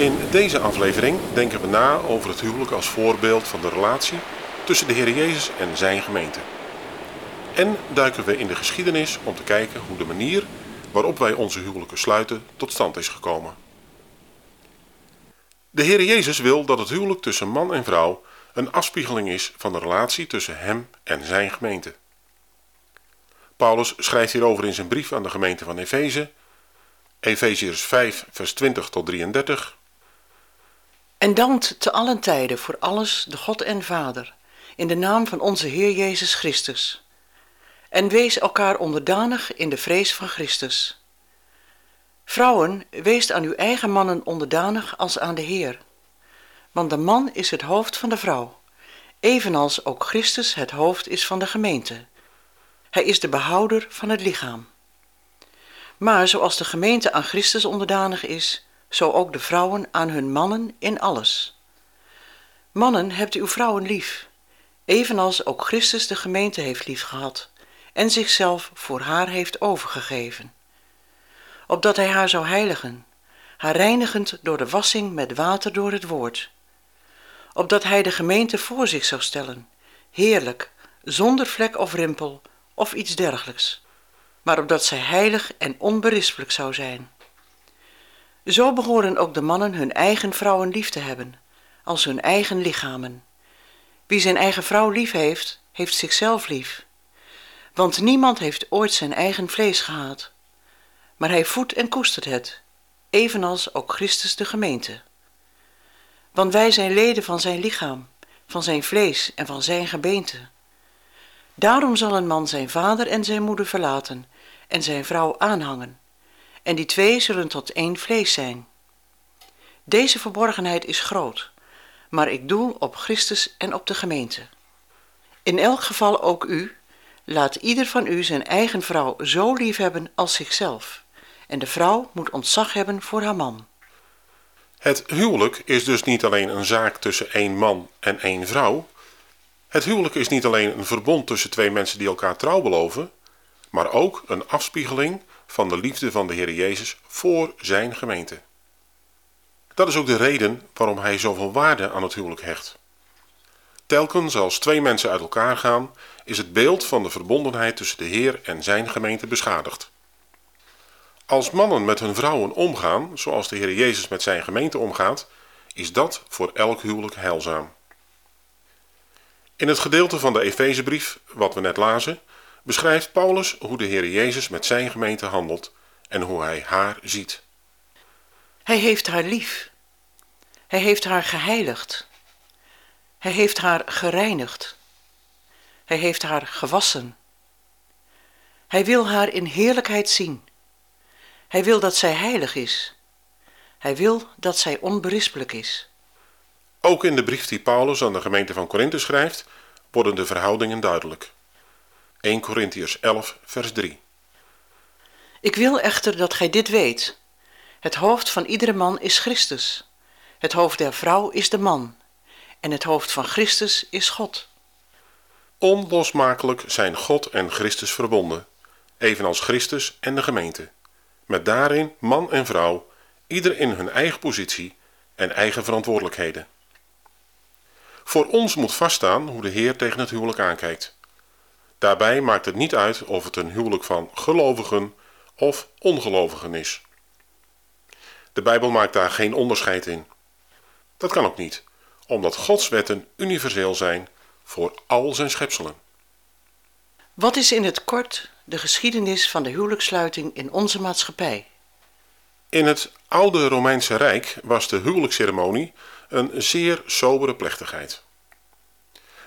In deze aflevering denken we na over het huwelijk als voorbeeld van de relatie tussen de Heer Jezus en zijn gemeente. En duiken we in de geschiedenis om te kijken hoe de manier waarop wij onze huwelijken sluiten tot stand is gekomen. De Heer Jezus wil dat het huwelijk tussen man en vrouw een afspiegeling is van de relatie tussen hem en zijn gemeente. Paulus schrijft hierover in zijn brief aan de gemeente van Efeze, Efeziërs 5, vers 20 tot 33. En dankt te allen tijden voor alles de God en Vader, in de naam van onze Heer Jezus Christus. En wees elkaar onderdanig in de vrees van Christus. Vrouwen, wees aan uw eigen mannen onderdanig als aan de Heer. Want de man is het hoofd van de vrouw, evenals ook Christus het hoofd is van de gemeente. Hij is de behouder van het lichaam. Maar zoals de gemeente aan Christus onderdanig is, zo ook de vrouwen aan hun mannen in alles. Mannen, hebt uw vrouwen lief, evenals ook Christus de gemeente heeft liefgehad en zichzelf voor haar heeft overgegeven. Opdat hij haar zou heiligen, haar reinigend door de wassing met water door het woord. Opdat hij de gemeente voor zich zou stellen, heerlijk, zonder vlek of rimpel of iets dergelijks, maar opdat zij heilig en onberispelijk zou zijn. Zo behoren ook de mannen hun eigen vrouwen lief te hebben, als hun eigen lichamen. Wie zijn eigen vrouw lief heeft, heeft zichzelf lief. Want niemand heeft ooit zijn eigen vlees gehaat, maar hij voedt en koestert het, evenals ook Christus de gemeente. Want wij zijn leden van zijn lichaam, van zijn vlees en van zijn gebeente. Daarom zal een man zijn vader en zijn moeder verlaten en zijn vrouw aanhangen en die twee zullen tot één vlees zijn. Deze verborgenheid is groot, maar ik doel op Christus en op de gemeente. In elk geval ook u, laat ieder van u zijn eigen vrouw zo lief hebben als zichzelf, en de vrouw moet ontzag hebben voor haar man. Het huwelijk is dus niet alleen een zaak tussen één man en één vrouw. Het huwelijk is niet alleen een verbond tussen twee mensen die elkaar trouw beloven, maar ook een afspiegeling van de liefde van de Heer Jezus voor zijn gemeente. Dat is ook de reden waarom hij zoveel waarde aan het huwelijk hecht. Telkens als twee mensen uit elkaar gaan, is het beeld van de verbondenheid tussen de Heer en zijn gemeente beschadigd. Als mannen met hun vrouwen omgaan, zoals de Heer Jezus met zijn gemeente omgaat, is dat voor elk huwelijk heilzaam. In het gedeelte van de Efezebrief, wat we net lazen, beschrijft Paulus hoe de Heer Jezus met zijn gemeente handelt en hoe hij haar ziet. Hij heeft haar lief. Hij heeft haar geheiligd. Hij heeft haar gereinigd. Hij heeft haar gewassen. Hij wil haar in heerlijkheid zien. Hij wil dat zij heilig is. Hij wil dat zij onberispelijk is. Ook in de brief die Paulus aan de gemeente van Korinthe schrijft, worden de verhoudingen duidelijk. 1 Corinthiërs 11, vers 3. Ik wil echter dat gij dit weet. Het hoofd van iedere man is Christus. Het hoofd der vrouw is de man. En het hoofd van Christus is God. Onlosmakelijk zijn God en Christus verbonden, evenals Christus en de gemeente. Met daarin man en vrouw, ieder in hun eigen positie en eigen verantwoordelijkheden. Voor ons moet vaststaan hoe de Heer tegen het huwelijk aankijkt. Daarbij maakt het niet uit of het een huwelijk van gelovigen of ongelovigen is. De Bijbel maakt daar geen onderscheid in. Dat kan ook niet, omdat Gods wetten universeel zijn voor al zijn schepselen. Wat is in het kort de geschiedenis van de huwelijkssluiting in onze maatschappij? In het oude Romeinse Rijk was de huwelijksceremonie een zeer sobere plechtigheid.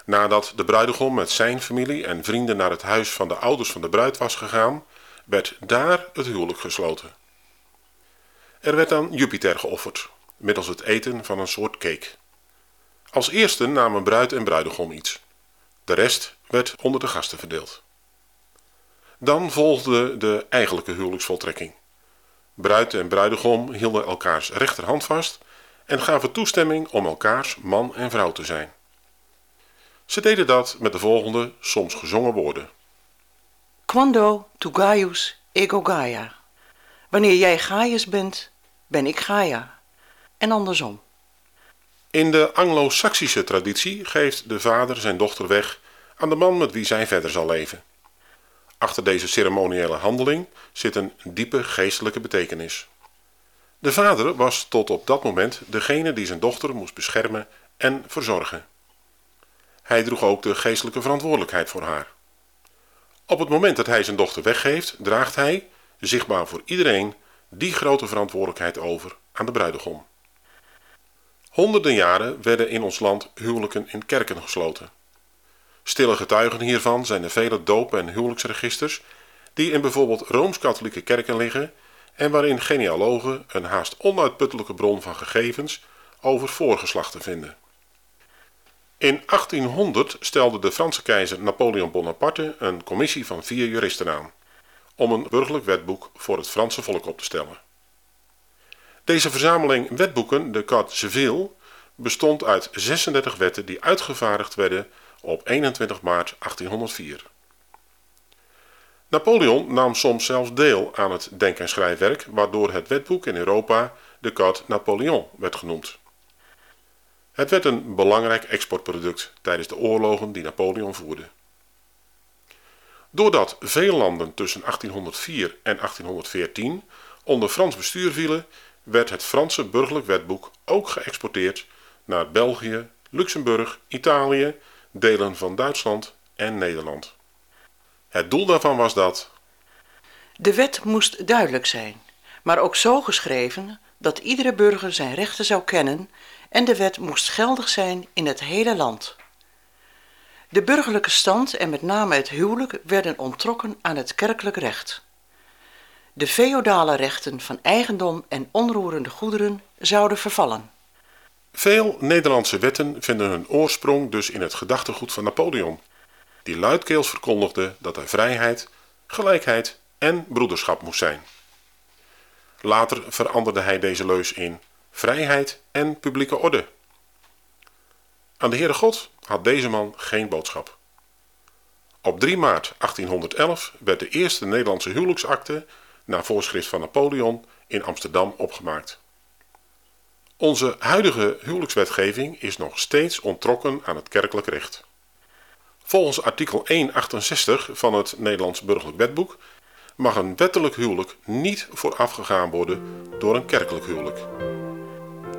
Nadat de bruidegom met zijn familie en vrienden naar het huis van de ouders van de bruid was gegaan, werd daar het huwelijk gesloten. Er werd aan Jupiter geofferd, middels het eten van een soort cake. Als eerste namen bruid en bruidegom iets. De rest werd onder de gasten verdeeld. Dan volgde de eigenlijke huwelijksvoltrekking. Bruid en bruidegom hielden elkaars rechterhand vast en gaven toestemming om elkaars man en vrouw te zijn. Ze deden dat met de volgende soms gezongen woorden. Quando tu Gaius ego Gaia. Wanneer jij Gaius bent, ben ik Gaia. En andersom. In de Anglo-Saxische traditie geeft de vader zijn dochter weg aan de man met wie zij verder zal leven. Achter deze ceremoniële handeling zit een diepe geestelijke betekenis. De vader was tot op dat moment degene die zijn dochter moest beschermen en verzorgen. Hij droeg ook de geestelijke verantwoordelijkheid voor haar. Op het moment dat hij zijn dochter weggeeft, draagt hij, zichtbaar voor iedereen, die grote verantwoordelijkheid over aan de bruidegom. Honderden jaren werden in ons land huwelijken in kerken gesloten. Stille getuigen hiervan zijn de vele doop- en huwelijksregisters die in bijvoorbeeld rooms-katholieke kerken liggen en waarin genealogen een haast onuitputtelijke bron van gegevens over voorgeslachten vinden. In 1800 stelde de Franse keizer Napoleon Bonaparte een commissie van vier juristen aan om een burgerlijk wetboek voor het Franse volk op te stellen. Deze verzameling wetboeken, de Code Civil, bestond uit 36 wetten die uitgevaardigd werden op 21 maart 1804. Napoleon nam soms zelfs deel aan het denk- en schrijfwerk, waardoor het wetboek in Europa de Code Napoleon werd genoemd. Het werd een belangrijk exportproduct tijdens de oorlogen die Napoleon voerde. Doordat veel landen tussen 1804 en 1814 onder Frans bestuur vielen, werd het Franse burgerlijk wetboek ook geëxporteerd naar België, Luxemburg, Italië, delen van Duitsland en Nederland. Het doel daarvan was dat De wet moest duidelijk zijn, maar ook zo geschreven dat iedere burger zijn rechten zou kennen en de wet moest geldig zijn in het hele land. De burgerlijke stand en met name het huwelijk werden onttrokken aan het kerkelijk recht. De feodale rechten van eigendom en onroerende goederen zouden vervallen. veel Nederlandse wetten vinden hun oorsprong dus in het gedachtegoed van Napoleon, die luidkeels verkondigde dat er vrijheid, gelijkheid en broederschap moest zijn. Later veranderde hij deze leus in vrijheid en publieke orde. Aan de Heere God had deze man geen boodschap. Op 3 maart 1811 werd de eerste Nederlandse huwelijksakte naar voorschrift van Napoleon in Amsterdam opgemaakt. Onze huidige huwelijkswetgeving is nog steeds ontrokken aan het kerkelijk recht. Volgens artikel 168 van het Nederlands Burgerlijk Wetboek mag een wettelijk huwelijk niet voorafgegaan worden door een kerkelijk huwelijk.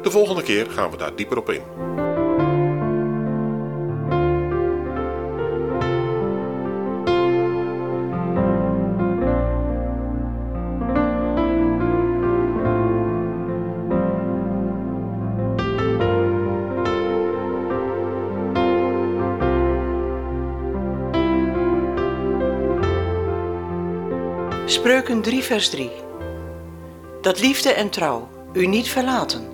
De volgende keer gaan we daar dieper op in. Spreuken 3 vers 3 Dat liefde en trouw u niet verlaten.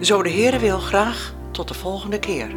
Zo de Heere wil graag tot de volgende keer.